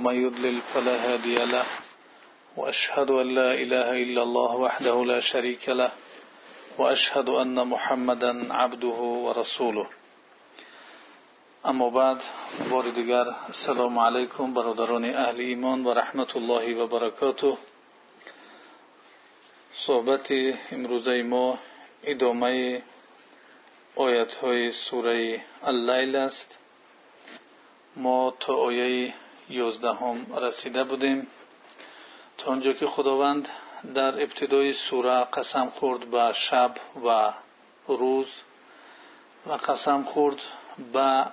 ومن يضلل فلا هادي له وأشهد أن لا إله إلا الله وحده لا شريك له وأشهد أن محمدا عبده ورسوله. أما بعد بار السلام علیکم برادران أهل ایمان و رحمت الله و برکاته صحبت امروزه ما ادامه آیت های سوره اللیل است. ما تا آیه یازدهم رسیده بودیم. تا آنجا که خداوند در ابتدای سوره قسم خورد به شب و روز و قسم خورد به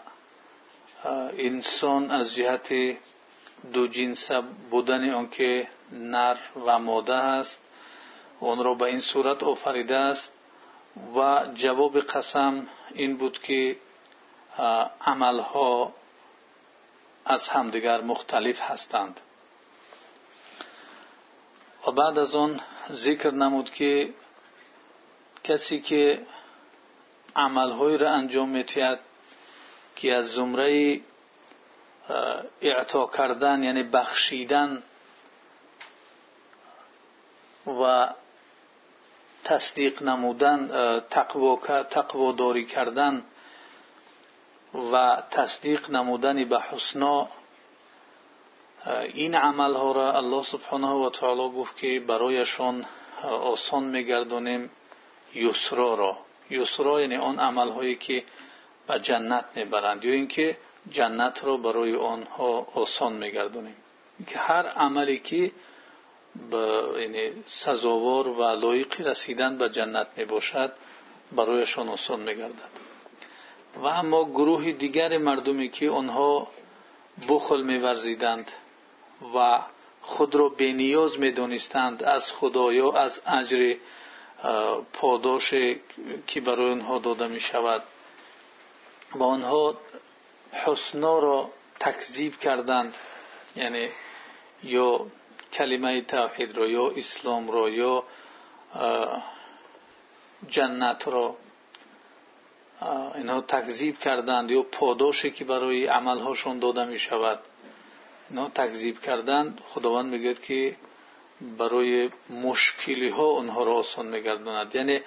انسان از جهت دو جنس بودن آنکه نر و ماده است آن را به این صورت آفریده است و جواب قسم این بود که عملها از همدیگر مختلف هستند. و بعد از آن ذکر نمود که کسی که عملهایی را انجام میتید که از زمره اعطا کردن یعنی بخشیدن و تصدیق نمودن تقوا داری کردن و تصدیق نمودن به حسنا این عمل ها را الله سبحانه و تعالی گفت که برایشان آسان میگردانیم یسرا را. یسرا یعنی آن عمل هایی که به جنت می‌برند یا اینکه جنت را برای آنها آسان میگردانیم. که هر عملی که یعنی سزاوار و لایق رسیدن به جنت می‌باشد برایشان آسان میگردد. و اما گروه دیگر مردمی که آنها بخل میورزیدند و خود را بنیاز می‌دانستند از خدایا از اجر پاداش که برای آنها داده می شود و آنها حسنا را تکذیب کردند یعنی یا کلمه توحید را یا اسلام را یا جنت را. اینها تکذیب کردند. یا پاداشی که برای عملهاشون داده می شود اینها تکذیب کردند. خداوند میگه که برای مشکلی ها آنها را آسان میگرداند. یعنی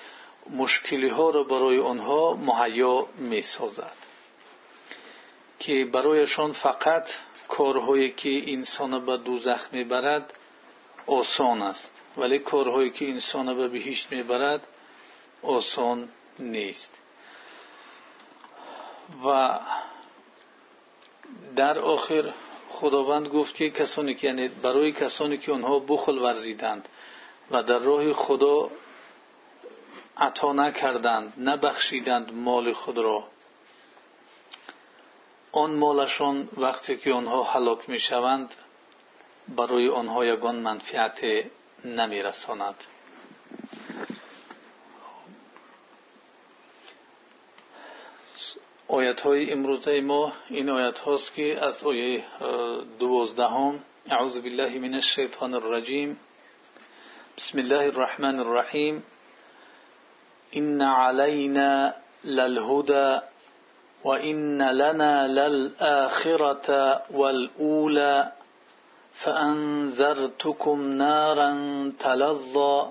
مشکلی ها را برای آنها مهیا می سازد که برایشان فقط کارهایی که انسان به دوزخ می‌برد آسان است. ولی کارهایی که انسان به بهشت می‌برد آسان نیست. و در آخر خداوند گفت که کسانی که یعنی برای کسانی که آنها بخل ورزیدند و در راه خدا عطا نکردند نبخشیدند مال خود را آن مالشان وقتی که آنها هلاک می‌شوند برای آنها یگان منفعت نمیرساند. امروزه ما این آیت هاست که از آیه دوازدهم اعوذ بالله من الشیطان الرجیم بسم الله الرحمن الرحیم این علینا للهدى وإن لنا للآخرة والأولى فأنذرتكم نارا تلظى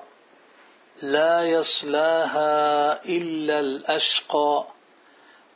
لا يصلاها إلا الأشقى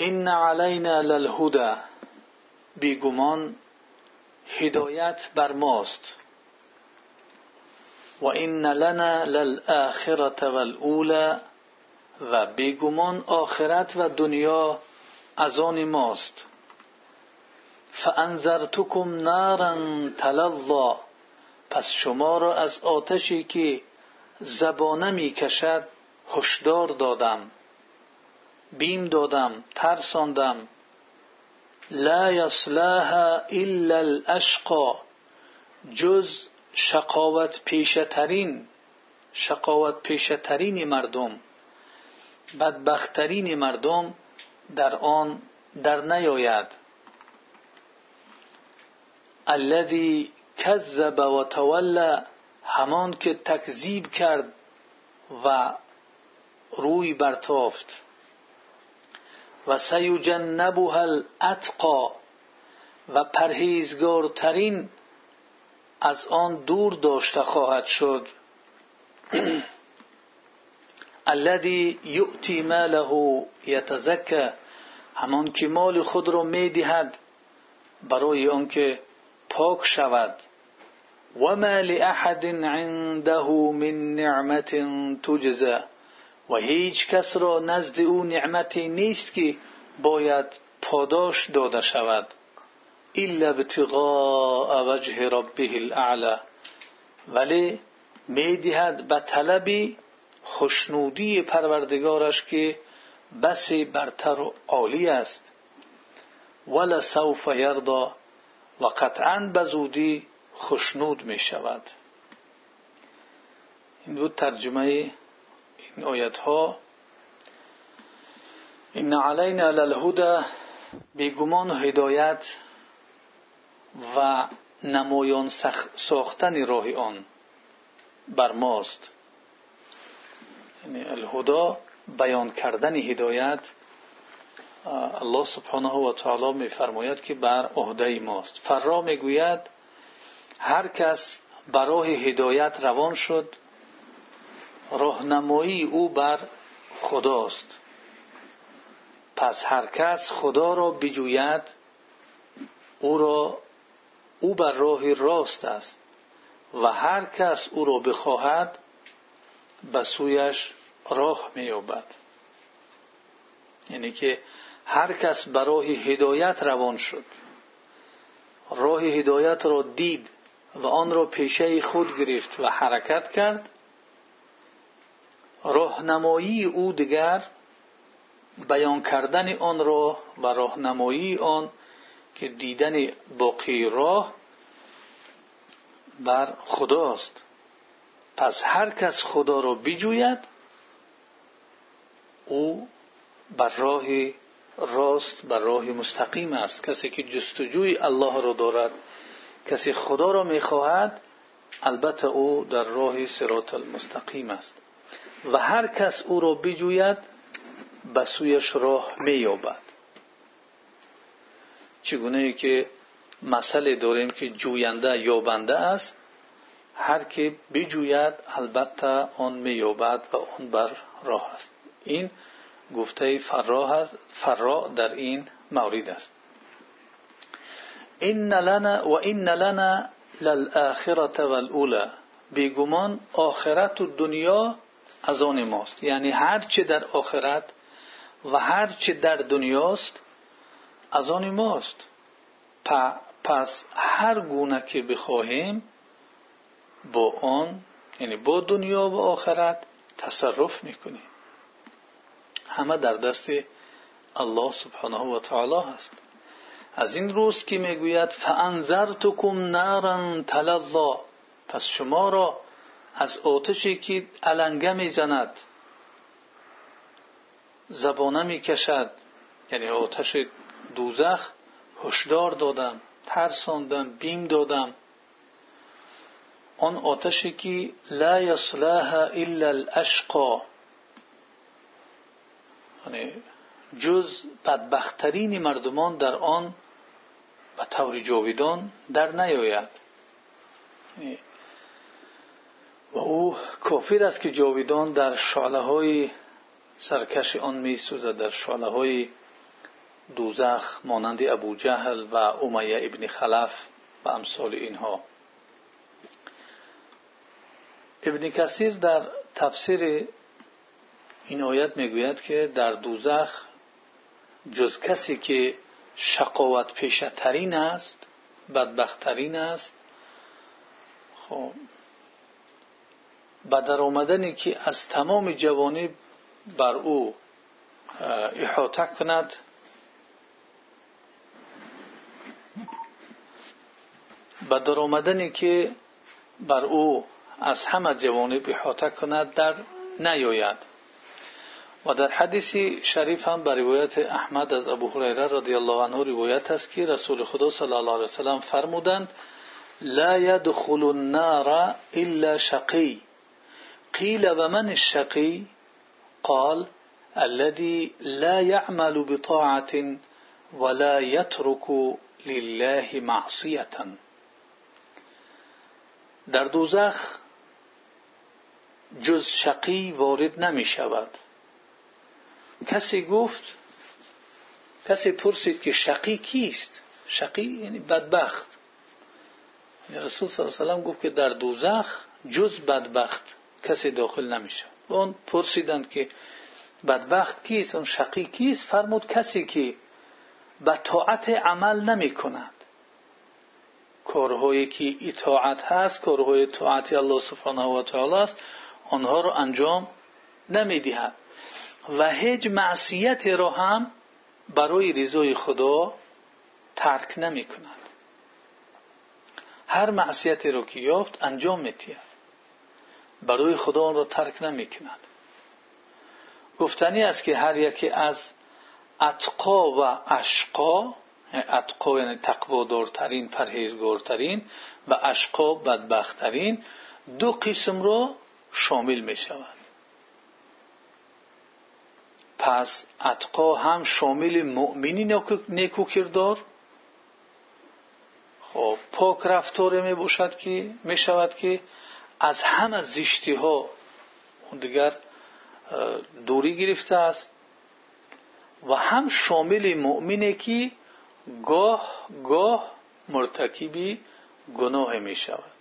إن علينا للهدى بیگمان هدایت بر ماست و این لنا للآخرة والأولى و بیگمان آخرت و دنیا از آن ماست فانذرتکم نارا تلظا پس شما را از آتشی که زبانه می کشد هشدار دادم بیم دادم ترساندم لا یصلاها الا الاشقا جز شقاوت پیشترین شقاوت پیشترین مردم بدبختترین مردم در آن در نیاید الذي کذب و تولی همان که تکذیب کرد و روی برتافت و سیجنبها الاتقا و پرهیزگارترین از آن دور داشته خواهد شد. الذي یؤتی ماله یتزکه همان که مال خود را می‌دهد برای آنکه پاک شود. و ما لاحد عنده من نعمت تجزا. و هیچ کس را نزد او نعمتی نیست که باید پاداش داده شود. الا ابتغاء وجه ربه الاعلى ولی می‌دهد به طلب خوشنودی پروردگارش که بسی برتر و عالی است. ولا سوف یردا و قطعا به زودی خوشنود می شود این بود ترجمه این آیت ها این علینا للهدى بیگمان هدایت و نمایان ساختن راه آن بر ماست. یعنی الهدا بیان کردن هدایت الله سبحانه و تعالی میفرماید که بر عهده ماست. فرا می‌گوید هر کس برای هدایت روان شد راهنمایی او بر خداست. پس هر کس خدا را بجوید او را او بر راه راست است و هر کس او را بخواهد به سویش راه مییابد. یعنی که هر کس برای هدایت روان شد. راه هدایت را دید و آن را پیشه خود گرفت و حرکت کرد. کردن آن را و راهنمایی آن که دیدن باقی راه بر خداست. پس هر کس خدا را بجوید او بر راه راست بر راه مستقیم است. کسی که جستجوی الله را دارد کسی خدا را می‌خواهد البته او در راه سرات المستقیم است. و هر کس او را بجوید به سویش راه مییابد. چگونه که مسئله داریم که جوینده یابنده است هر که بجوید البته آن مییابد و آن بر راه است. این گفته فرا است فرا در این مورد است. این لنا و این لنا للآخرة والاولى بیگمان آخرت و دنیا از آن ماست. یعنی هر چه در آخرت و هر چه در دنیاست از آن ماست. پس هر گونه که بخواهیم با آن یعنی با دنیا و آخرت تصرف می‌کنیم. همه در دست الله سبحانه و تعالی هست. از این روز که می‌گوید فانذرتکم نارا تلظا پس شما را از آتشی که علنگه می‌زند زبانه می‌کشد. یعنی آتش دوزخ هشدار دادم ترساندم بیم دادم. آن آتشی که لا یصلاها الا الاشقا. یعنی جز بدبختترین مردمان در آن به طور جاویدان در نیاید. یعنی و او کافر است که جاویدان در شعله های سرکش آن می سوزد در شعله های دوزخ مانند ابو جهل و امیه ابن خلف و امثال اینها. ابن کثیر در تفسیر این آیت می‌گوید که در دوزخ جز کسی که شقاوت پیشترین است بدبختترین است. خب به در آمدنی که از تمام جوانی بر او احاطه کند. به در آمدنی که بر او از همه جوانب احاطه کند در نیاید. و در حدیث شریف هم به روایت احمد از ابو هریره رضی الله عنه روایت است که رسول خدا صلی الله علیه وسلم فرمودند لا يدخل النار الا شقی. قیل و من الشقی قال الذي لا يعمل بطاعة ولا يترك لله معصية. در دوزخ جز شقی وارد نمی شود. کسی گفت کسی پرسید که شقی کیست؟ شقی یعنی بدبخت. یعنی رسول صلی الله علیه وسلم گفت که در دوزخ جز بدبخت. کسی داخل نمیشه. اون پرسیدند که بدبخت کیست اون شقی کیست فرمود کسی که به طاعت عمل نمی کند کارهایی که اطاعت هست کارهای طاعت الله سبحانه و تعالی است آنها رو انجام نمی‌دهد. و هیچ معصیت را هم برای رضای خدا ترک نمی کند هر معصیتی را که یافت انجام میتید برای خدا آن را ترک نمی کند گفتنی است که هر یکی از اتقا و اشقا اتقا یعنی تقوادارترین پرهیزگارترین و اشقا بدبختترین دو قسم را شامل می شود پس اتقا هم شامل مؤمنی نیکو کردار خب پاک رفتار می که می شود که از همه زشتی ها دیگر دوری گرفته است و هم شامل مؤمنه که گاه گاه مرتکبی گناه می شود.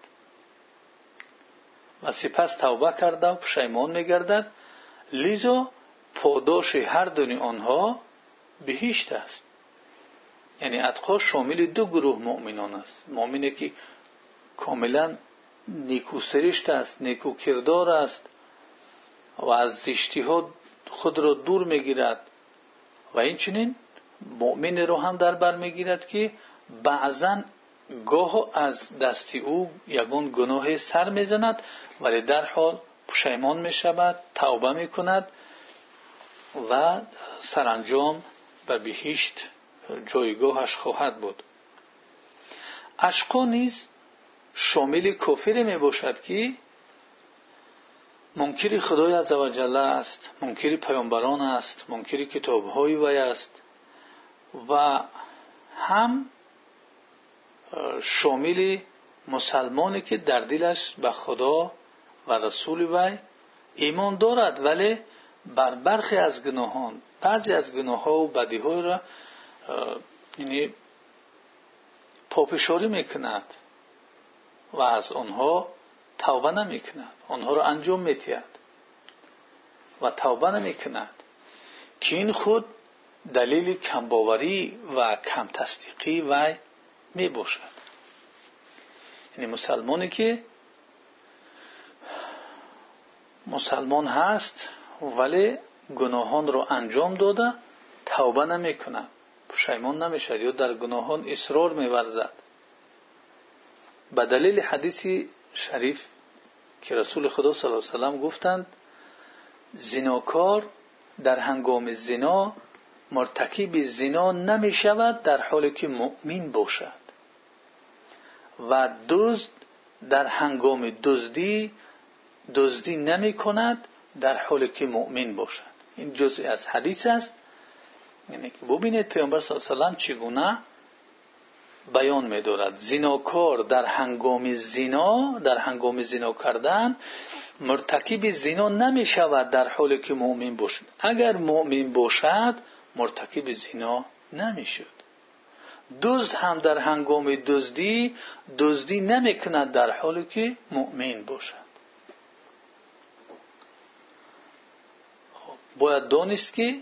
و سپس توبه کرده و پشیمان می گردد لیزا پاداش هر دونی آنها بهشت است. یعنی اتقا شامل دو گروه مؤمنان است. مؤمنی که کاملا نیکو سرشت است نیکو کردار است و از زشتی ها خود را دور می‌گیرد. و اینچنین مؤمن رو هم در بر می‌گیرد که بعضا گاه از دستی او یگون گناه سر می‌زند ولی در حال پشیمان می‌شود توبه می‌کند و سرانجام به بهشت جایگاهش خواهد بود. اشقا نیز شامل کافر می باشد که منکر خدای عزوجل است منکر پیامبران است منکر کتابهای وی است و هم شامل مسلمانی که در دلش به خدا و رسول وی ایمان دارد ولی بر برخی از گناهان بعضی از گناه ها و بدی های را یعنی پاپشاری می‌کند. و از آنها توبه نمی‌کند. آنها را انجام میتید و توبه نمی‌کند. که این خود دلیل کمباوری و کم تصدیقی وی می باشد یعنی مسلمانی که مسلمان هست ولی گناهان را انجام داده توبه نمی کند پشیمان یا در گناهان اصرار میورزد. به دلیل حدیث شریف که رسول خدا صلی الله علیه وسلم گفتند زناکار در هنگام زنا مرتکب زنا نمی شود در حالی که مؤمن باشد. و دزد در هنگام دزدی دزدی نمی کند در حالی که مؤمن باشد. این جزئی از حدیث است. یعنی که ببینید پیامبر صلی الله علیه وسلم چگونه بیان می‌دارد. زیناکار در هنگام زنا در هنگام زنا کردن مرتکب زنا نمی شود در حالی که مؤمن باشد. اگر مؤمن باشد مرتکب زنا نمی‌شد دزد هم در هنگام دزدی دزدی نمی‌کند در حالی که مؤمن باشد. خب باید دانست که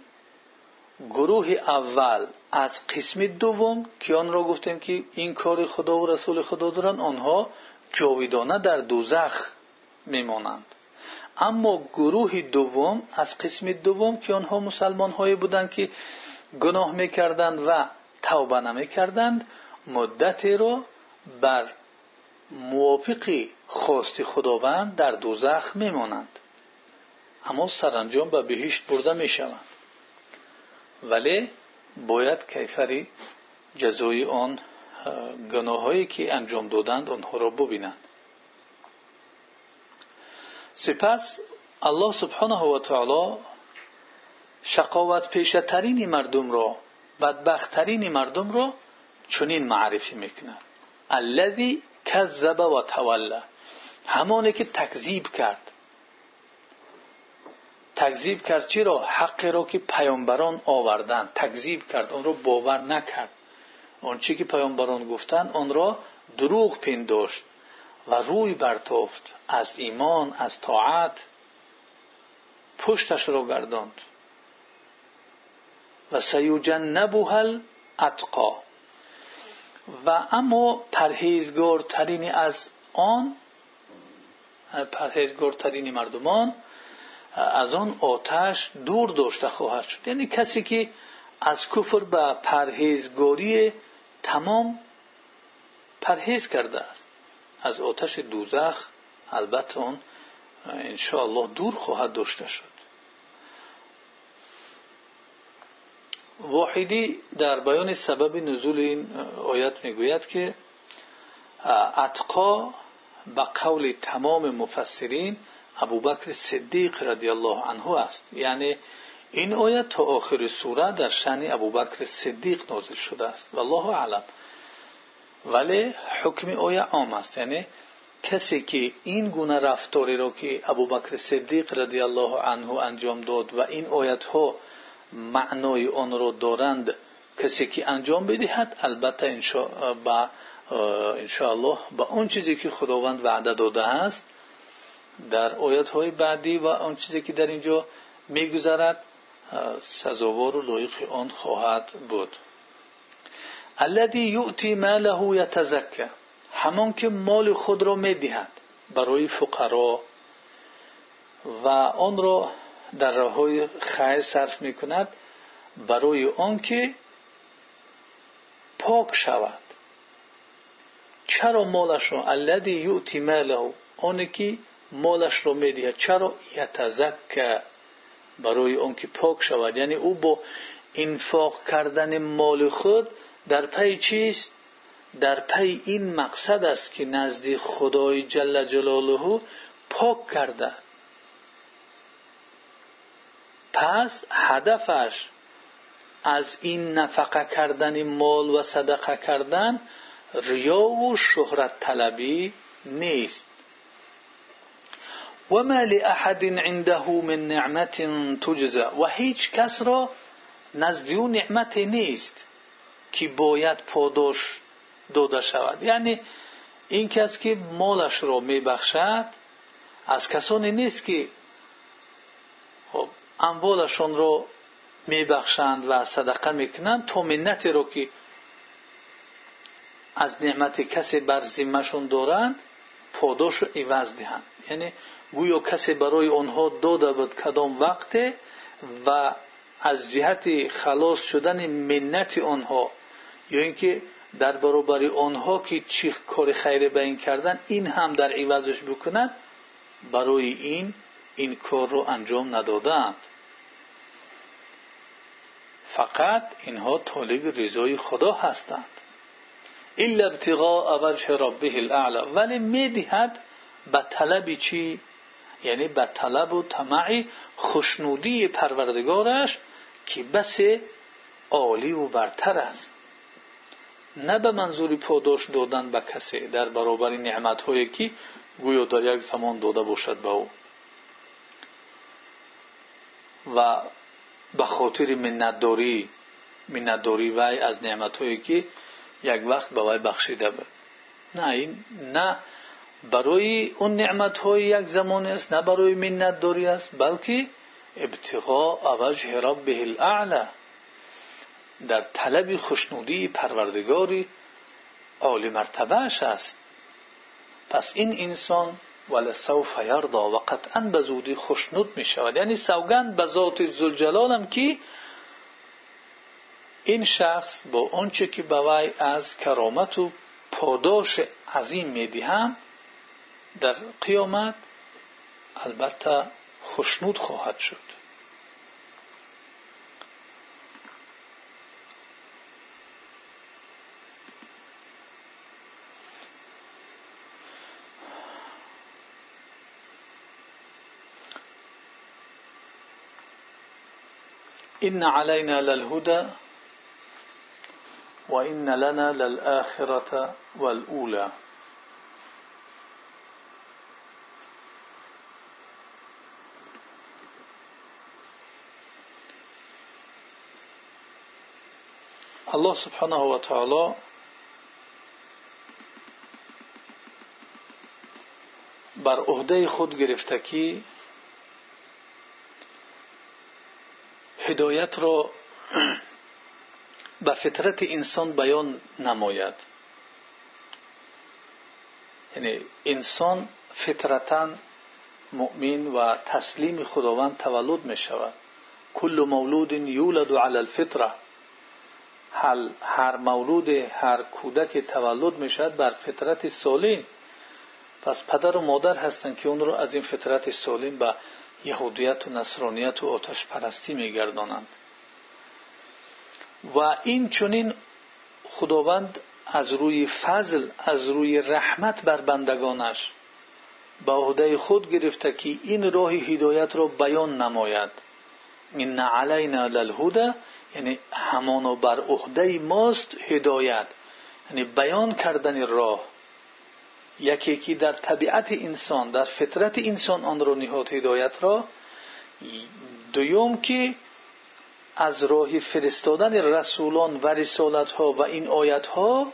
گروه اول از قسم دوم که آن را گفتیم که این کار خدا و رسول خدا دارند آنها جاویدانه در دوزخ میمانند. اما گروه دوم از قسم دوم که آنها مسلمان هایی بودند که گناه می‌کردند و توبه نمی‌کردند مدتی را بر موافق خواست خداوند در دوزخ میمانند. اما سرانجام به بهشت برده می‌شوند. جزای آن گناههایی که انجام دادند آنها را ببینند. سپس الله سبحانه و تعالی شقاوت پیشترین مردم را بدبختترین مردم را چنین معرفی می‌کند. الذی کذب و تولا همانی که تکذیب کرد چی را حقی را که پیامبران آوردند تکذیب کرد آن را باور نکرد. آنچه که پیامبران گفتند آن را دروغ پنداشت و روی برتافت. از ایمان از طاعت پشتش را گرداند. و سیجنبها اتقا و اما پرهیزگارترین از آن پرهیزگارترین مردمان از آن آتش دور داشته خواهد شد. یعنی کسی که از کفر به پرهیزگاری تمام پرهیز کرده است. از آتش دوزخ البته آن انشاءالله دور خواهد داشته شد. واحدی در بیان سبب نزول این آیت می‌گوید که اتقا به قول تمام مفسرین ابوبکر صدیق رضی الله عنه است. یعنی این آیت تا آخر سوره در شان ابوبکر صدیق نازل شده است. والله اعلم. ولی حکم آیه عام است. یعنی کسی که این گونه رفتاری را که ابوبکر صدیق رضی الله عنه انجام داد و این آیت ها معنای آن را دارند کسی که انجام بدهد البته انشاءالله با اون چیزی که خداوند وعده داده است در آیات های بعدی و آن چیزی که در اینجا میگذرد سزاوار و لایق آن خواهد بود. الذي یؤتی ماله یتزکه همان که مال خود را می‌دهد برای فقرا و آن را در راههای خیر صرف می‌کند برای آنکه پاک شود. چرا مالش را؟ الذي یؤتی ماله که مالش را می‌دهد چرا یتزکه برای آنکه پاک شود؟ یعنی او با انفاق کردن مال خود در پی چیست در پی این مقصد است که نزد خدای جل جلاله پاک کرده. پس هدفش از این نفقه کردن مال و صدقه کردن ریا و شهرت طلبی نیست. و ما لاحد عنده من نعمت تجزى. و هیچ کس را نزد او نعمت نیست باید پاداش داده شود. یعنی این کس که مالش را میبخشد از کسانی نیست که خب اموالشان را میبخشند و صدقه می‌کنند تا منتی را که از نعمت کسی بر ذمهشون دارند پاداش و عوض دهند. یعنی گویا کسی برای آنها داده بود کدام وقت و از جهت خلاص شدن منت آنها یا اینکه در برابر آنها که چی کار خیر به این کردن این هم در عوضش بکنند برای این این کار رو انجام ندادند. فقط اینها طالب رضای خدا هستند. الا ابتغاء وجه ربه الاعلى ولی می‌دهد به طلب چی؟ یعنی به طلب و طمع خوشنودی پروردگارش که بس عالی و برتر است. نه به منظور پاداش دادن به کسی در برابر نعمت هایی که گویا در یک زمان داده باشد به او. و به خاطر منتداری منتداری وی از نعمت هایی که یک وقت به وی بخشیده بود. نه این نه برای اون نعمت های یک زمان است نه برای منت داری است بلکه ابتغاء وجه ربه الاعلى در طلب خوشنودی پروردگاری عالی مرتبه است. پس این انسان ولسوف یرضا و قطعا به زودی خوشنود می شود یعنی سوگند به ذات زلجلالم که این شخص با آنچه که به از کرامت و پاداش عظیم می‌دهم در قیامت البته خشنود خواهد شد. إن علينا للهدى وإن لنا للآخرة والأولى. الله سبحانه وتعالى بر عهده خود گرفته که هدایت را به فطرت انسان بیان نماید. یعنی انسان فطرتا مؤمن و تسلیم خداوند تولد می شود کل مولود یولد علی الفطره. هر مولود هر کودک تولد می شود بر فطرت سالم پس پدر و مادر هستند که اون را از این فطرت سالم به یهودیت و نصرانیت و آتش پرستی میگردانند. و این چونین خداوند از روی فضل از روی رحمت بر بندگانش به عهده خود گرفته که این راه هدایت را بیان نماید. این علینا للهدى یعنی همانو بر عهده ماست هدایت. یعنی بیان کردن راه. یکی که در طبیعت انسان در فطرت انسان آن را نهاد هدایت را. دوم که از راه فرستادن رسولان و رسالت ها و این آیت ها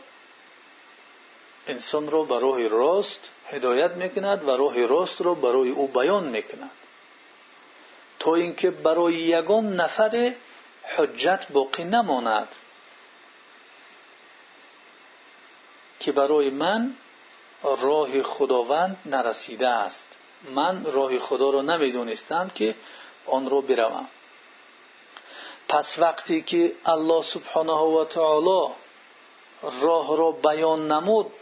انسان را به راه راست هدایت می‌کند و راه راست را برای او بیان می‌کند. تا اینکه برای یگان نفر حجت باقی نماند. که برای من راه خداوند نرسیده است. من راه خدا را نمی‌دونستم که آن را بروم. پس وقتی که الله سبحانه و تعالی راه را بیان نمود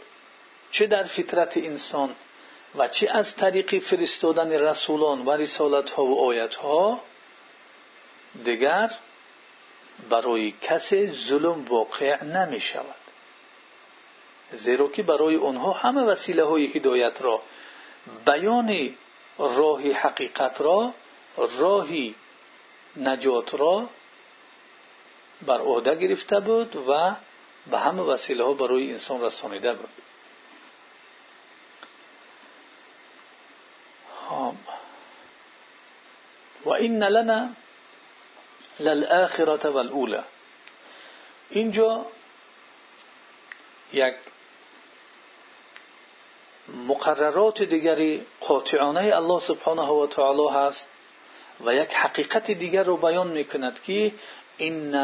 چه در فطرت انسان و چه از طریق فرستادن رسولان و رسالت ها و آیت ها دیگر برای کسی ظلم واقع نمی شود زیرا که برای آنها همه وسیله های هدایت را بیان راه حقیقت را راهی نجات را بر عهده گرفته بود و به همه وسیله ها برای انسان رسانیده بود. و این لنا للآخرة والأولى. اینجا یک مقررات دیگری قاطعانه الله سبحانه و تعالی هست و یک حقیقت دیگر رو بیان می‌کند که این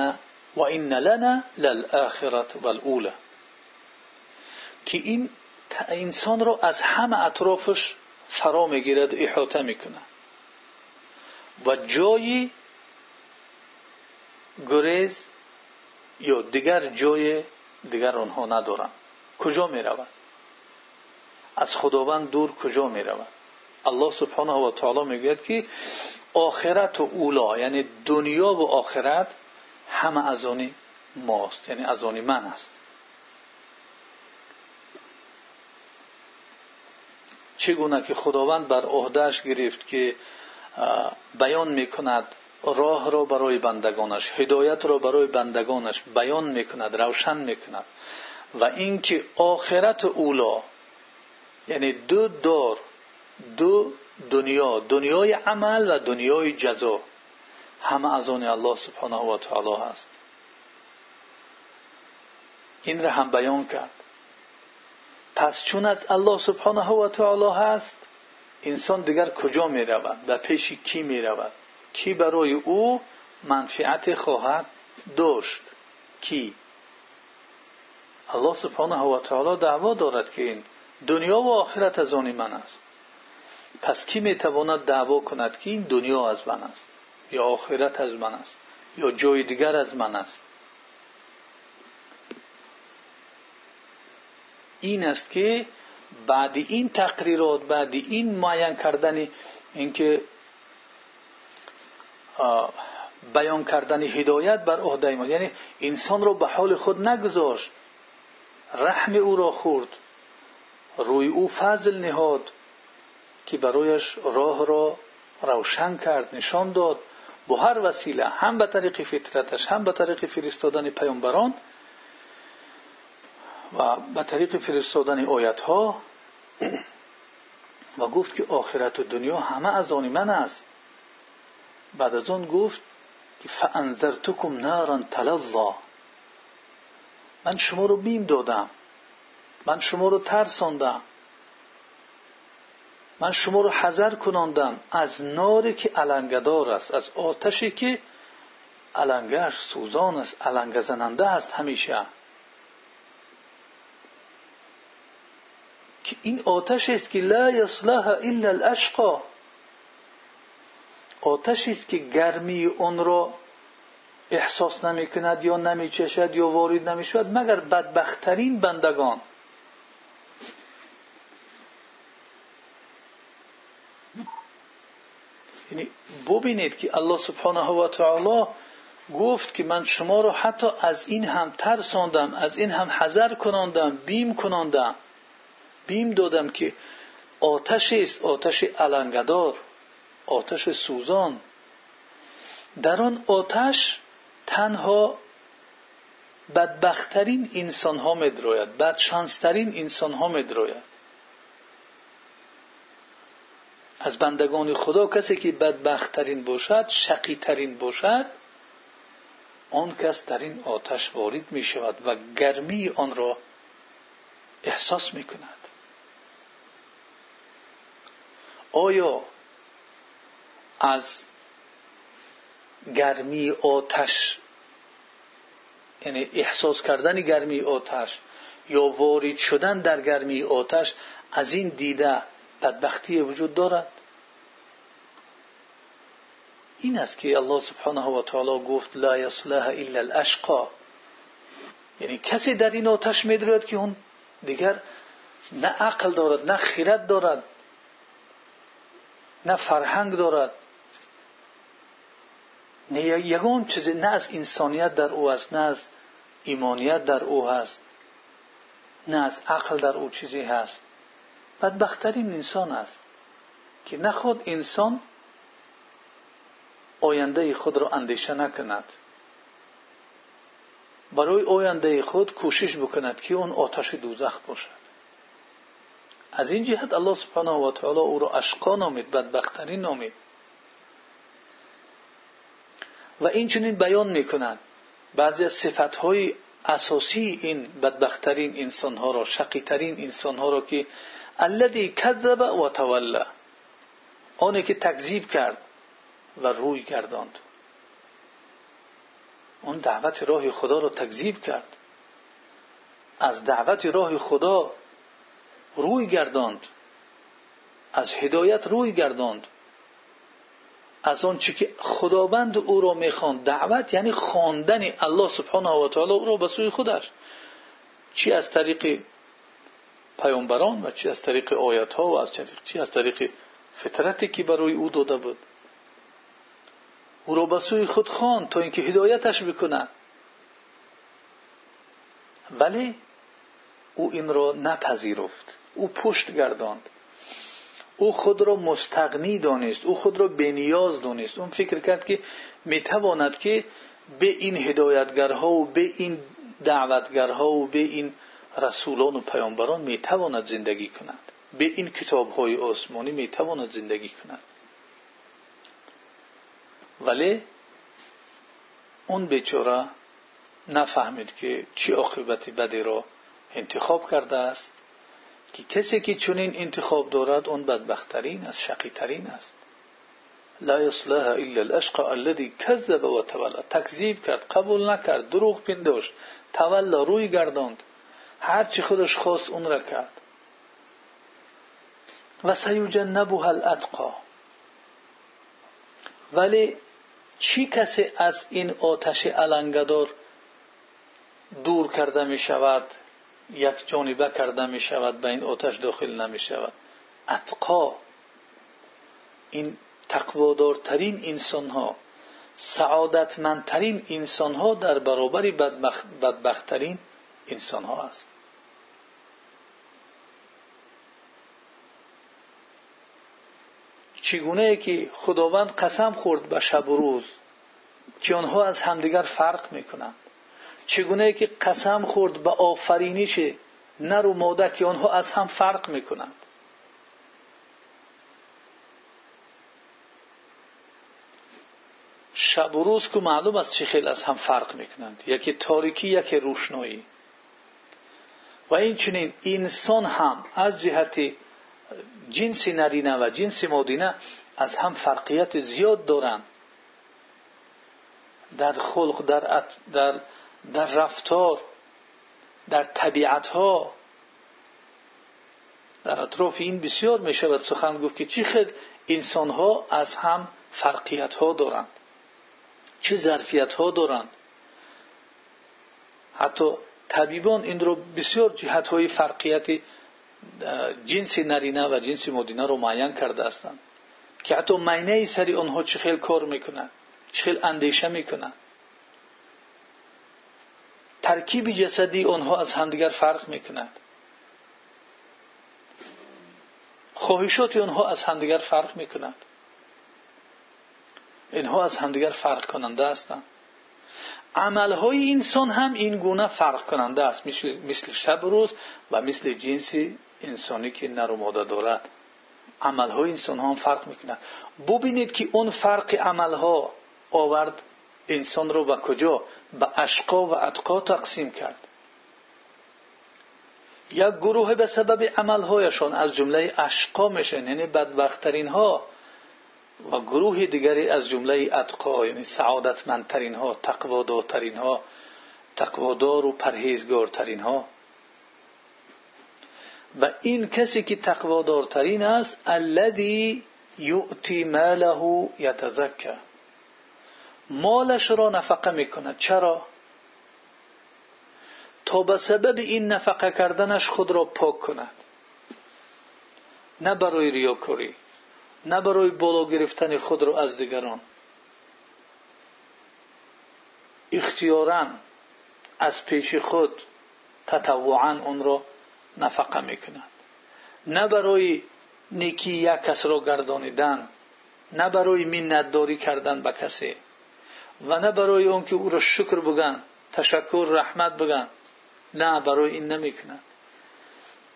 و این لنا للآخرت والاولا که این انسان رو از همه اطرافش فرا می‌گیرد احاطه می‌کنه. و جای گریز یا دیگر جای دیگر آنها ندارند کجا می‌روند؟ از خداوند دور کجا می رود الله سبحانه و تعالی می‌گوید که آخرت و اولا یعنی دنیا و آخرت همه از آنی ماست یعنی از آنی من است. چگونه که خداوند بر عهدهش گرفت که بیان می‌کند راه را برای بندگانش هدایت را برای بندگانش بیان می‌کند روشن می‌کند. و اینکه آخرت اولا یعنی دو دور دو دنیا دنیای عمل و دنیای جزا همه از آن الله سبحانه و تعالی هست. این را هم بیان کرد. پس چون از الله سبحانه و تعالی هست انسان دیگر کجا می کی برای او منفعت خواهد داشت؟ کی؟ الله سبحانه و تعالی دعوا دارد که این دنیا و آخرت از من است. پس کی می‌تواند دعوا کند که این دنیا از من است؟ یا آخرت از من است؟ یا جای دیگر از من است؟ این است که بعد این تقریرات بعد این معین کردن اینکه بیان کردن هدایت بر عهده ما یعنی انسان رو به حال خود نگذاشت. رحم او را خورد. روی او فضل نهاد که برایش راه را روشن کرد نشان داد. با هر وسیله هم به طریق فطرتش هم به طریق فرستادن پیامبران و به طریق فرستادن آیت ها و گفت که آخرت و دنیا همه از آن من است. بعد از آن گفت که فانذرتکم نارا تلظا. من شما رو بیم دادم. من شما رو ترساندم. من شما رو حذر کناندم از ناری که علنگدار است از آتشی که علنگش سوزان است علنگ زننده است همیشه. که این آتش است که لا یصلح الا الاشقا. آتشی است که گرمی اون را احساس نمی کند یا نمی چشد یا وارد نمی شود مگر بدبختترین بندگان. یعنی ببینید که الله سبحانه و تعالی گفت که من شما رو حتی از این هم ترساندم از این هم حذر کناندم بیم کناندم. بیم دادم که آتش است آتش علنگدار. آتش سوزان. در آن آتش تنها بدبختترین انسان ها مدروید بدشانسترین انسان ها مدروید از بندگان خدا کسی که بدبختترین باشد شقیترین باشد آن کس در این آتش وارد می شود و گرمی آن را احساس می کند آیا از گرمی آتش یعنی احساس کردن گرمی آتش یا وارد شدن در گرمی آتش از این دیده بدبختی وجود دارد. این است که الله سبحانه و تعالی گفت لا یصلح الا الاشقا. یعنی کسی در این آتش میدرد که اون دیگر نه عقل دارد نه خیرت دارد نه فرهنگ دارد. نه یگان چیزی نه از انسانیت در او است نه از ایمانیت در او هست نه از عقل در او چیزی هست. بدبختترین انسان است که نخود انسان آینده خود را اندیشه نکند. برای آینده خود کوشش بکند که اون آتش دوزخ باشد. از این جهت الله سبحانه و تعالی او را اشقا نامید بدبختترین نامید. و این چنین بیان می‌کنند بعضی از صفتهای اساسی این بدبختترین انسانها را شقیترین انسانها را که الذی کذب و تولا آنی که تکذیب کرد و روی گرداند. اون دعوت راه خدا را تکذیب کرد. از دعوت راه خدا روی گرداند. از هدایت روی گرداند. از آن چی که خداوند او را می‌خواند دعوت یعنی خواندن الله سبحانه و تعالی او را به سوی خودش. چی از طریق پیامبران و چی از طریق آیت ها و از چی از طریق فطرتی که برای او داده بود. او را به سوی خود خواند تا اینکه هدایتش بکنه. ولی او این را نپذیرفت. او پشت گرداند. او خود را مستغنی دانست او خود را بنیاز دانست. اون فکر کرد که می‌تواند که به این هدایتگرها و به این دعوتگرها و به این رسولان و پیامبران می‌تواند زندگی کند. به این کتابهای آسمانی می‌تواند زندگی کند. ولی اون بیچاره نفهمید که چی عاقبت بدی را انتخاب کرده است. که کسی که چنین انتخاب دارد اون بدبختترین است شقیترین است. لا یصلح الا الاشقى الذي كذب و تولا تکذیب کرد قبول نکرد دروغ پنداشت تولا روی گرداند. هر چی خودش خواست اون را کرد. و سیجنبها الاتقا ولی چی کسی از این آتش علنگدار دور کرده می شود یک جانبه کرده می شود به این آتش داخل نمی شود اتقا این تقوادارترین انسان ها سعادتمندترین انسان ها در برابر بدبختترین انسان ها است. چگونه که خداوند قسم خورد به شب و روز که آنها از همدیگر فرق می‌کنند. چگونه که قسم خورد به آفرینش نر و ماده که آنها از هم فرق می‌کنند. شب و روز که معلوم است چه خیلی از هم فرق می‌کنند. یکی تاریکی یکی روشنایی. و این چنین انسان هم از جهت جنس نرینه و جنس مادینه از هم فرقیت زیاد دارند. در خلق در, در, در رفتار در طبیعت ها در اطراف این بسیار می شود سخن گفت که چی خیلی انسان ها از هم فرقیت ها دارند. چه ظرفیت ها دارند. حتی طبیبان این رو بسیار جهت های فرقیت جنس نرینه و جنس مدینه رو معین کرده هستند. که حتی معنی سری آنها چه خیلی کار می‌کنند چه خیلی اندیشه می‌کنند. ترکیب جسدی آنها از همدیگر فرق می‌کنند خواهشات آنها از همدیگر فرق می‌کنند اینها از همدیگر فرق کننده هستند. عملهای انسان هم این گونه فرق کننده است مثل شب روز و مثل جنس انسانی که نر و ماده دارد. عملهای انسان ها هم فرق می‌کنند. ببینید که اون فرق عملها آورد انسان رو به کجا؟ به اشقا و اتقا تقسیم کرد. یک گروه به سبب عملهایشان از جمله اشقا میشن یعنی بدبختترین ها و گروه دیگری از جمله اتقا یعنی سعادتمندترین ها تقوادارترین ها تقوادار و پرهیزگارترین ها و این کسی که تقوادارترین است الذی یؤتی ماله یتزکه مالش را نفقه می‌کند. چرا؟ تا به سبب این نفقه کردنش خود را پاک کند. نه برای ریاکاری نه برای بالا گرفتن خود را از دیگران. اختیارا از پیش خود تطوعا اون را نفقه می‌کند. نه برای نیکی یک کس را گردانیدن نه برای منتداری کردن به کسی. و نه برای اون که او را شکر بگن تشکر رحمت بگن نه برای این نمی‌کنند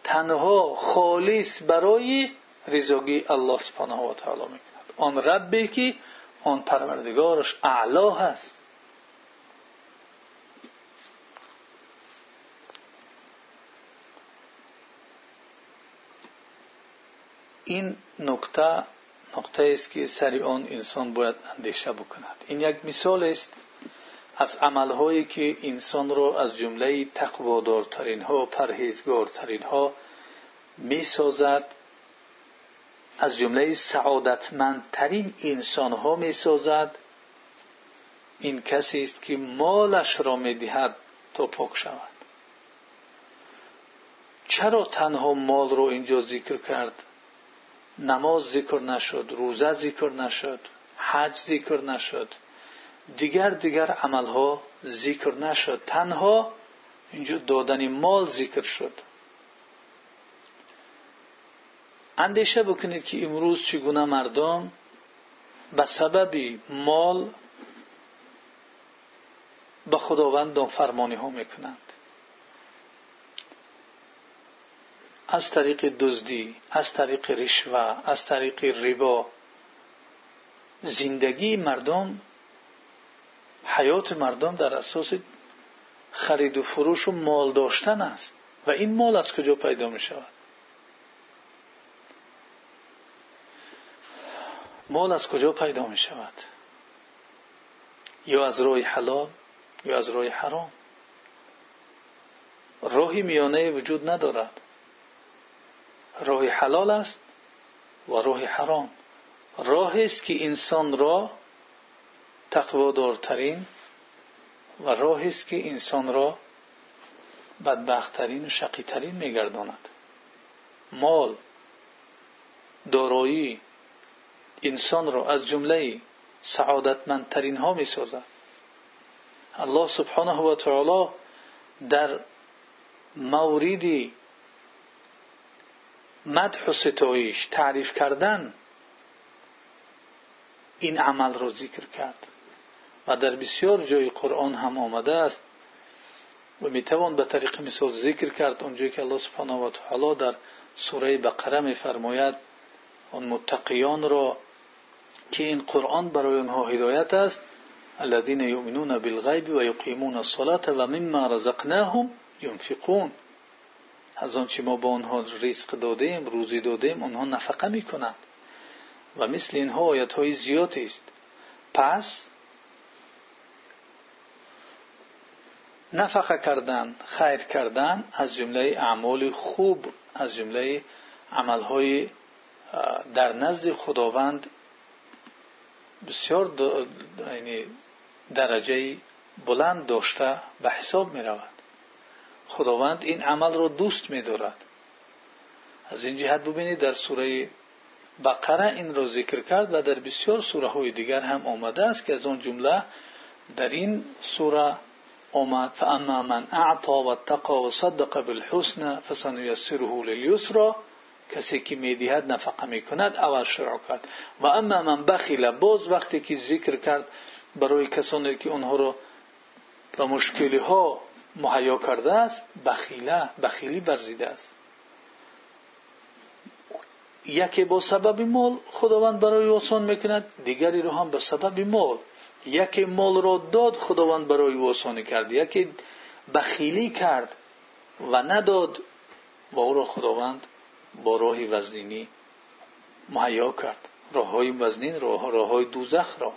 تنها خالص برای رضاگی الله سبحانه و تعالی می‌کند آن ربی که آن پروردگارش اعلا هست این نکته نقطه است که سری آن انسان باید اندیشه بکند. این یک مثال است از عملهایی که انسان را از جمله تقوادارترین ها پرهیزگارترین ها می از جمله سعادتمندترین انسان ها می این کسی است که مالش را مال نماز ذکر نشد روزه ذکر نشد حج ذکر نشد. دیگر دیگر عملها ذکر نشد. تنها اینجا دادن مال ذکر شد. اندیشه بکنید که امروز چگونه مردم به سبب مال به خداوند فرمانی ها می‌کنند از طریق دزدی از طریق رشوه از طریق ربا. زندگی مردم حیات مردم در اساس خرید و فروش و مال داشتن است. و این مال از کجا پیدا می شود؟ مال از کجا پیدا می شود؟ یا از راه حلال یا از راه حرام؟ راهی میانه وجود ندارد. راه حلال است و راه حرام. راهی است که انسان را تقوادارترین و راهی است که انسان را بدبختترین و شقیترین میگرداند. مال دارایی انسان را از جمله سعادتمندترین ها می سازد الله سبحانه و تعالی در موردی مدح و ستایش تعریف کردن این عمل را ذکر کرد. و در بسیار جای قرآن هم آمده است و می‌توان به طریق مثال ذکر کرد. اونجایی که الله سبحانه و تعالی در سوره بقره میفرماید آن متقیان را که این قرآن برای آنها هدایت است الذين يؤمنون بالغیب و یقیمون الصلاة و مما رزقناهم ينفقون از آنچه ما به آنها رزق دادیم روزی دادیم آنها نفقه می‌کنند. و مثل آیت های زیادی است. پس نفقه کردن خیر کردن از جمله اعمال خوب از جمله عملهای در نزد خداوند بسیار یعنی درجه بلند داشته به حساب می رود خداوند این عمل را دوست می دارد از این جهت ببینید در سوره بقره این را ذکر کرد و در بسیار سوره های دیگر هم آمده است که از آن جمله در این سوره آمد فاما من اعطا و تقا و صدق بالحسن فسنیسره للیسرا کسی که می‌دهد نفقه می‌کند اول شروع کرد. و اما من بخیل باز وقتی که ذکر کرد برای کسانی که اونها را به مشکلی ها مهیا کرده است بخیله بخیلی برزیده است. یکی با سبب مال خداوند برای آسان می‌کند دیگری رو هم به سبب مال. یکی مال را داد خداوند برای او آسانی کرد. یکی بخیلی کرد و نداد و او را خداوند با راه وزنینی مهیا کرد. راه های وزنین راه, راه دوزخ را.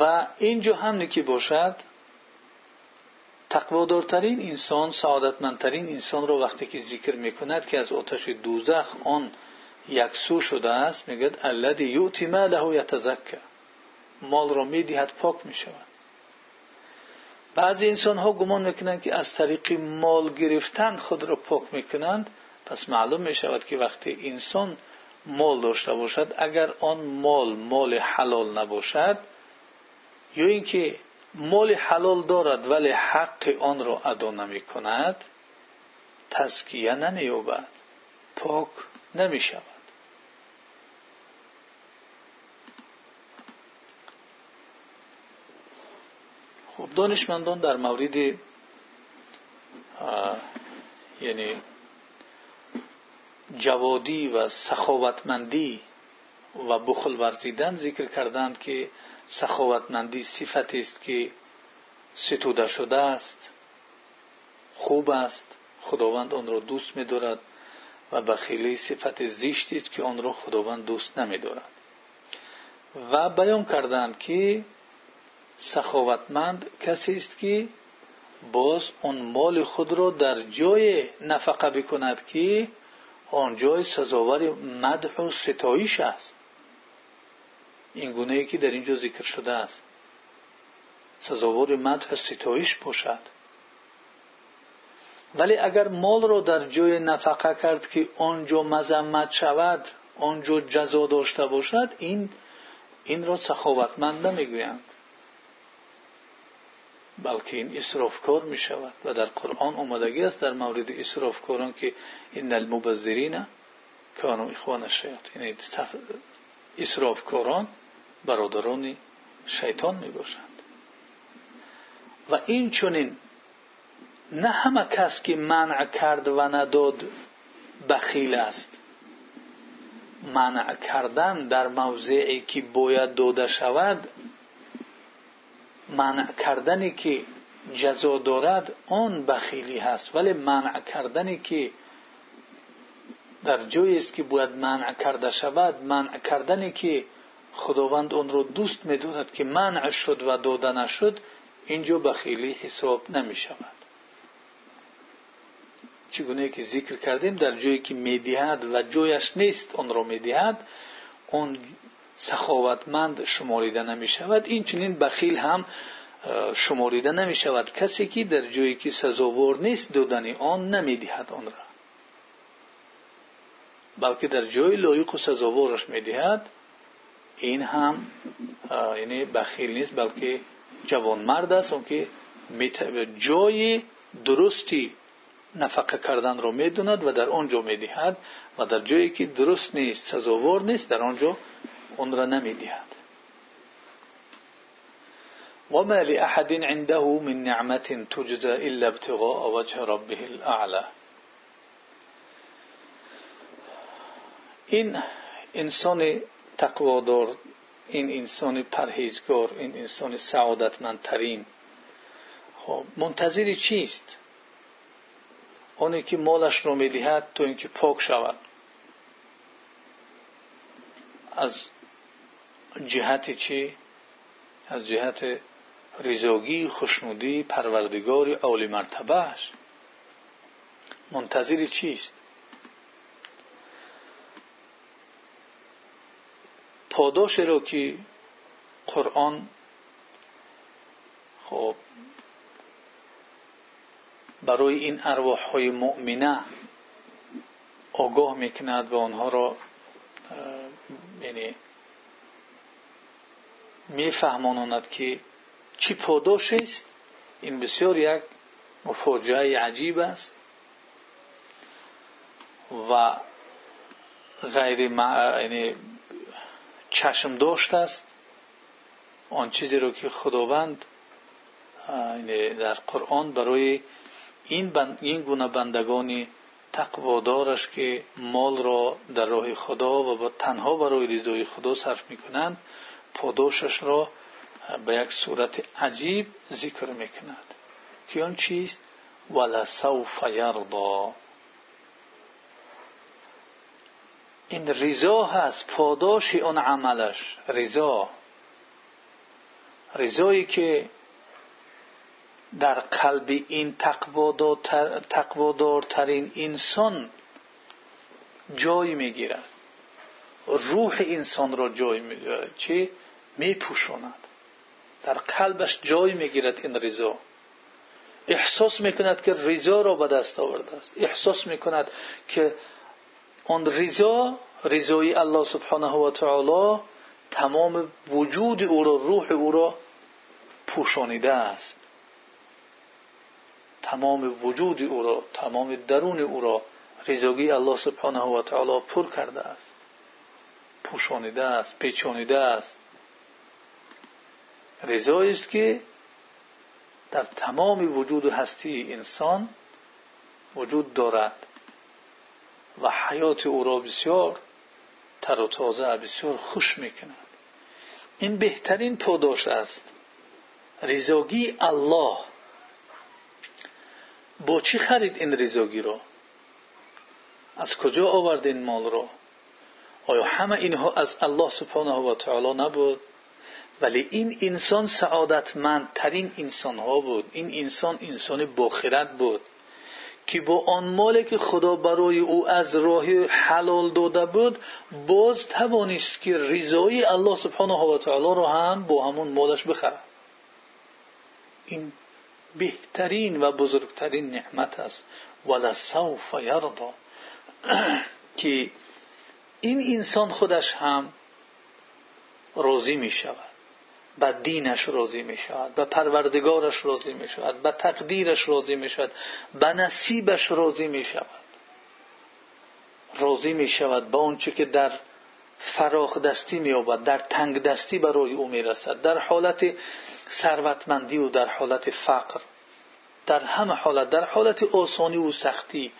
و اینجا هم که باشد را وقتی که ذکر می‌کند که از آتش دوزخ آن یکسو شده است میگد الذی یؤتی ماله یتزکه مال را می‌دهد پاک می‌شود بعضی انسان ها گمان می‌کنند که از طریق مال گرفتن خود را پاک می‌کنند پس معلوم می‌شود که وقتی انسان مال داشته باشد اگر آن مال مال حلال نباشد یا اینکه مال حلال دارد ولی حق آن را ادا نمی کند تزکیه نمییابد پاک نمی شود خب دانشمندان در مورد یعنی جوادی و سخاوتمندی و بخل ورزیدن ذکر کردند که که ستوده شده است خوب است خداوند آن را دوست می‌دارد و بخیلی صفت زشتی است که آن را خداوند دوست نمی‌دارد. و بیان کردند که سخاوتمند کسی است که باز آن مال خود را در جای نفقه بکند که آن جای سزاوار مدح و ستایش است. این گونه ای که در اینجا ذکر شده است. سزاوار مدح ستایش باشد. ولی اگر مال را در جای نفقه کرد که آنجا مذمت شود آنجا جزا داشته باشد این این را سخاوتمند نمی‌گویند. بلکه این اسرافکار می شود و در قرآن آمدگی است در مورد اسرافکاران که این المبذرین کانو اخوان الشیاطین یعنی اسرافکاران باشند و این چونین نه همه کس که منع کرد و نداد بخیل است. منع کردن در موضعی که باید داده شود منع کردنی که جزا دارد آن بخیلی هست. ولی منع کردنی که در جایی است که باید منع کرده شود منع کردنی که خداوند اون رو دوست میدارد که منع شد و داده نشد اینجا بخیلی حساب نمی شود چگونه که ذکر کردیم در جایی که می‌دهد و جایش نیست اون رو می‌دهد اون سخاوتمند شماریده نمی شود این چنین بخیل هم شماریده نمی شود کسی که در جایی که سزاوار نیست دادن آن نمی دهد آن را. بلکه در جای لایق و سزاوارش می دهد این هم یعنی بخیل نیست بلکه جوانمرد است اون که جای درستی نفقه کردن را می‌دوند و در آنجا می‌دهد و در جایی که درست نیست سزاوار نیست در آنجا اون را نمی‌دهد. وما لأحد عنده من نعمة تجزى إلا ابتغاء وجه ربه الأعلى این انسان تقوادار این انسان پرهیزگار این انسان سعادتمندترین. خب منتظر چیست؟ آنی که مالش را می‌دهد تا اینکه پاک شود. از جهت چی؟ از جهت رضاگی خوشنودی پروردگار عالی مرتبهش منتظر چیست؟ پاداش را که قرآن خب برای این ارواح های مؤمنه آگاه می‌کند و آنها را یعنی میفهماند که چی پاداش است. این بسیار یک مفاجعه عجیب است و غیر یعنی چشم داشت است. آن چیزی رو که خداوند یعنی در قرآن برای این, این گونه بندگانی تقوادارش که مال را در راه خدا و با تنها برای رضای خدا صرف می‌کنند پاداشش را به یک صورت عجیب ذکر می‌کند. که آن چیست؟ ولسوف یرضا این رضا هست پاداش آن عملش. رضا. رضایی که در قلب این تقوادارترین انسان جای می‌گیرد روح انسان را جای می‌گیرد میپوشاند. در قلبش جای می‌گیرد این رضا. احساس می‌کند که رضا را به دست آورده است. احساس می‌کند که او را پوشانیده است. تمام وجود او را تمام درون او را رضاگی الله سبحانه و تعالی پر کرده است. پوشانیده است پیچانیده است. رضایی است که در تمام وجود و هستی انسان وجود دارد. و حیات او را بسیار تر و تازه بسیار خوش می‌کند. این بهترین پاداش است. رضاگی الله. با چی خرید این رضاگی را؟ از کجا آورد این مال را؟ آیا همه اینها از الله سبحانه و تعالی نبود؟ ولی این انسان سعادتمندترین انسان ها بود. این انسان انسان باخرت بود. که با آن مالی که خدا برای او از راه حلال داده بود باز توانست که رضای الله سبحانه و تعالی را هم با همون مالش بخرد. این بهترین و بزرگترین نعمت است. ولسوف یرضا که این انسان خودش هم راضی می شود به دینش راضی می شود به پروردگارش راضی می شود به تقدیرش راضی می شود به نصیبش راضی می شود راضی می شود به آنچه که در فراخ دستی می در تنگ دستی برای او می رسد در حالت ثروتمندی و در حالت فقر در همه حالت در حالت آسانی و سختی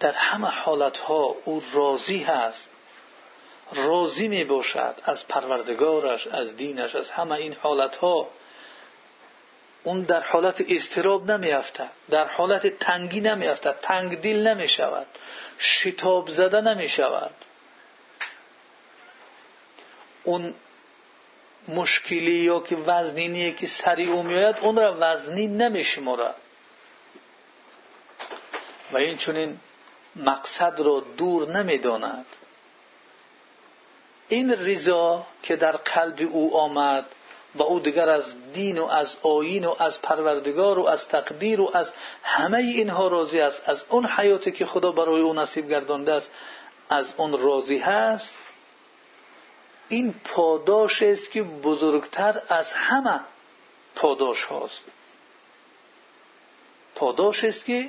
در همه حالت ها او راضی هست. راضی می باشد از پروردگارش از دینش از همه این حالت ها اون در حالت استراب نمی افتد در حالت تنگی نمی افتد تنگ دل نمی شود شتاب زده نمی شود اون مشکلی یا که وزنینی که سری او میآید اون را وزنی نمیشمارد. و این چونین مقصد را دور نمی‌داند. این رضا که در قلب او آمد و او دیگر از دین و از آیین و از پروردگار و از تقدیر و از همه اینها راضی است از اون حیاتی که خدا برای او نصیب گردانده است از اون راضی هست. این پاداش است که بزرگتر از همه پاداش هاست. پاداش است که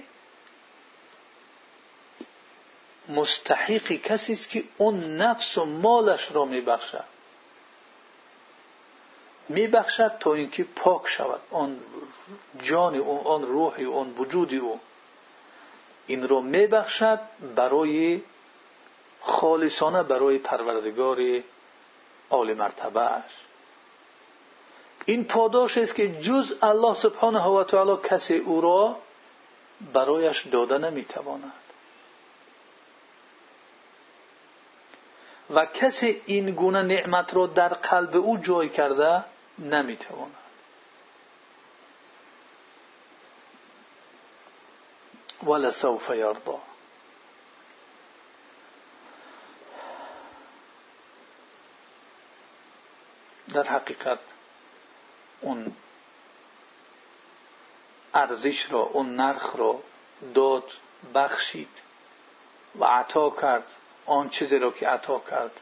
مستحقی کسی است که اون نفس و مالش را میبخشد. میبخشد تا اینکه پاک شود. آن جان او آن روح او آن او. این را میبخشد برای خالصانه برای پروردگار عالی مرتبه است این پاداش است که جز الله سبحانه و تعالی کسی او را برایش داده نمی‌تواند. و کسی این گونه نعمت را در قلب او جای کرده نمی‌تواند. ولسوف یرضا در حقیقت اون ارزش را اون نرخ را داد بخشید و عطا کرد. آن چیزی را که عطا کرد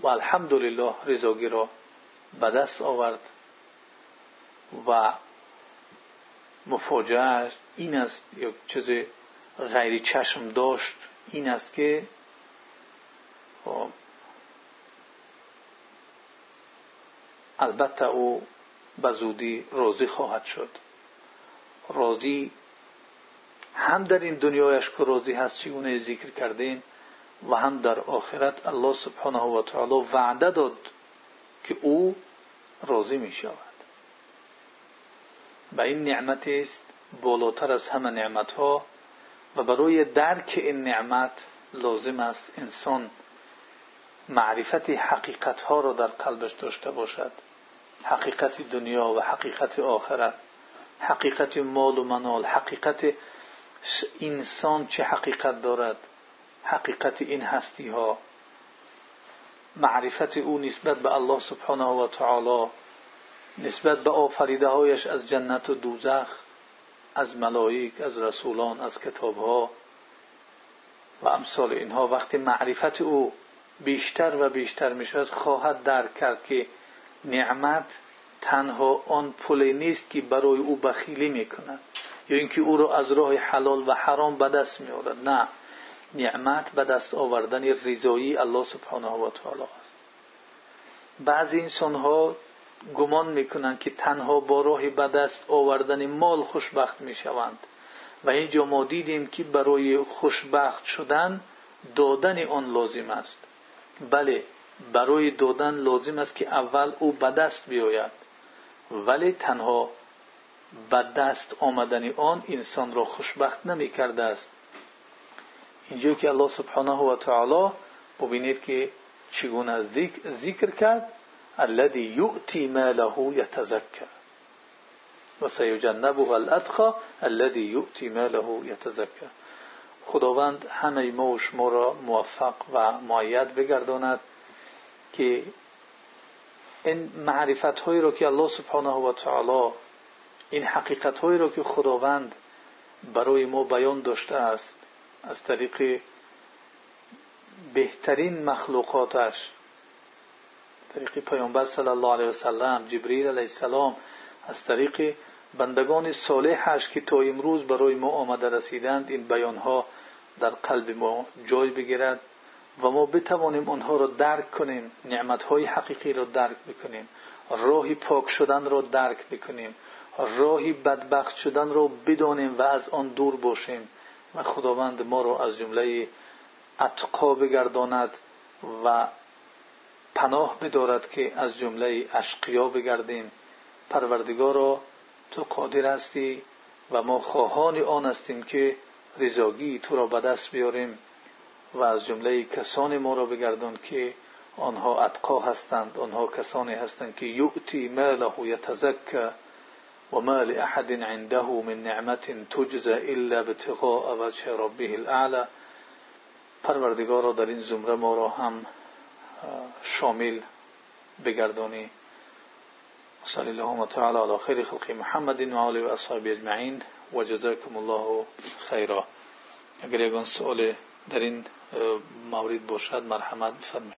و الحمدلله رضاگی را به دست آورد و مفاجعه این است یک چیز غیر چشم داشت این است که البته او به زودی راضی خواهد شد. راضی هم در این دنیایش که راضی هست چگونه ذکر کردیم و هم در آخرت الله سبحانه و تعالی وعده داد که او راضی می شود و این نعمت است بالاتر از همه نعمت ها و برای درک این نعمت لازم است انسان معرفت حقیقت ها را در قلبش داشته باشد. حقیقت دنیا و حقیقت آخرت حقیقت مال و منال حقیقت انسان چه حقیقت دارد. حقیقت این هستی ها معرفت او نسبت به الله سبحانه و تعالی نسبت به آفریده هایش از جنت و دوزخ از ملائک از رسولان از کتاب ها و امثال اینها. وقتی معرفت او بیشتر و بیشتر می‌شود خواهد درک کرد که نعمت تنها آن پلی نیست که برای او بخیلی می‌کند یا اینکه او را از راه حلال و حرام به دست میآورد. نه. نعمت به دست آوردن رضایی الله سبحانه و تعالی است. بعضی انسان ها گمان می‌کنند که تنها با راه به دست آوردن مال خوشبخت می‌شوند و اینجا ما دیدیم که برای خوشبخت شدن دادن آن لازم است. بله برای دادن لازم است که اول او به دست بیاید. ولی تنها به دست آمدن آن انسان را خوشبخت نمی کرده است. اینجا که الله سبحانه و تعالی ببینید که چگونه ذکر کرد الذي یؤتی ماله یتزکر. و سیجنبه الاتقى الذي یؤتی ماله یتزکر. خداوند همه ما و شما را موفق و معید بگرداند که این معرفت هایی را که الله سبحانه و تعالی این حقیقت هایی را که خداوند برای ما بیان داشته است از طریق بهترین مخلوقاتش. طریق پیامبر صلی الله علیه وسلم جبریل علیه السلام از طریق بندگان صالحش که تا امروز برای ما آمده رسیدند این بیانها در قلب ما جای بگیرد و ما بتوانیم آنها را درک کنیم نعمتهای حقیقی را درک بکنیم راهی پاک شدن را درک بکنیم راهی بدبخت شدن را بدانیم و از آن دور باشیم. و خداوند ما را از جمله اتقا بگرداند و پناه بدارد که از جمله اشقیا بگردیم. پروردگارا تو قادر هستی و ما خواهان آن هستیم که رضاگی تو را به دست بیاریم و از جمله کسان ما را بگردان که آنها اتقا هستند آنها کسانی هستند که یؤتی ماله یتزکه و ما لأحد عنده من نعمت تجزى الا ابتغاء وجه ربه الاعلى پروردگار در این زمره ما را هم شامل بگردانی. صلی الله تعالی علی خیر خلق محمد و و اصحاب اجمعین و جزاکم الله خیرا. اگر یگان سوال در این مورد باشد مرحمت بفرمایید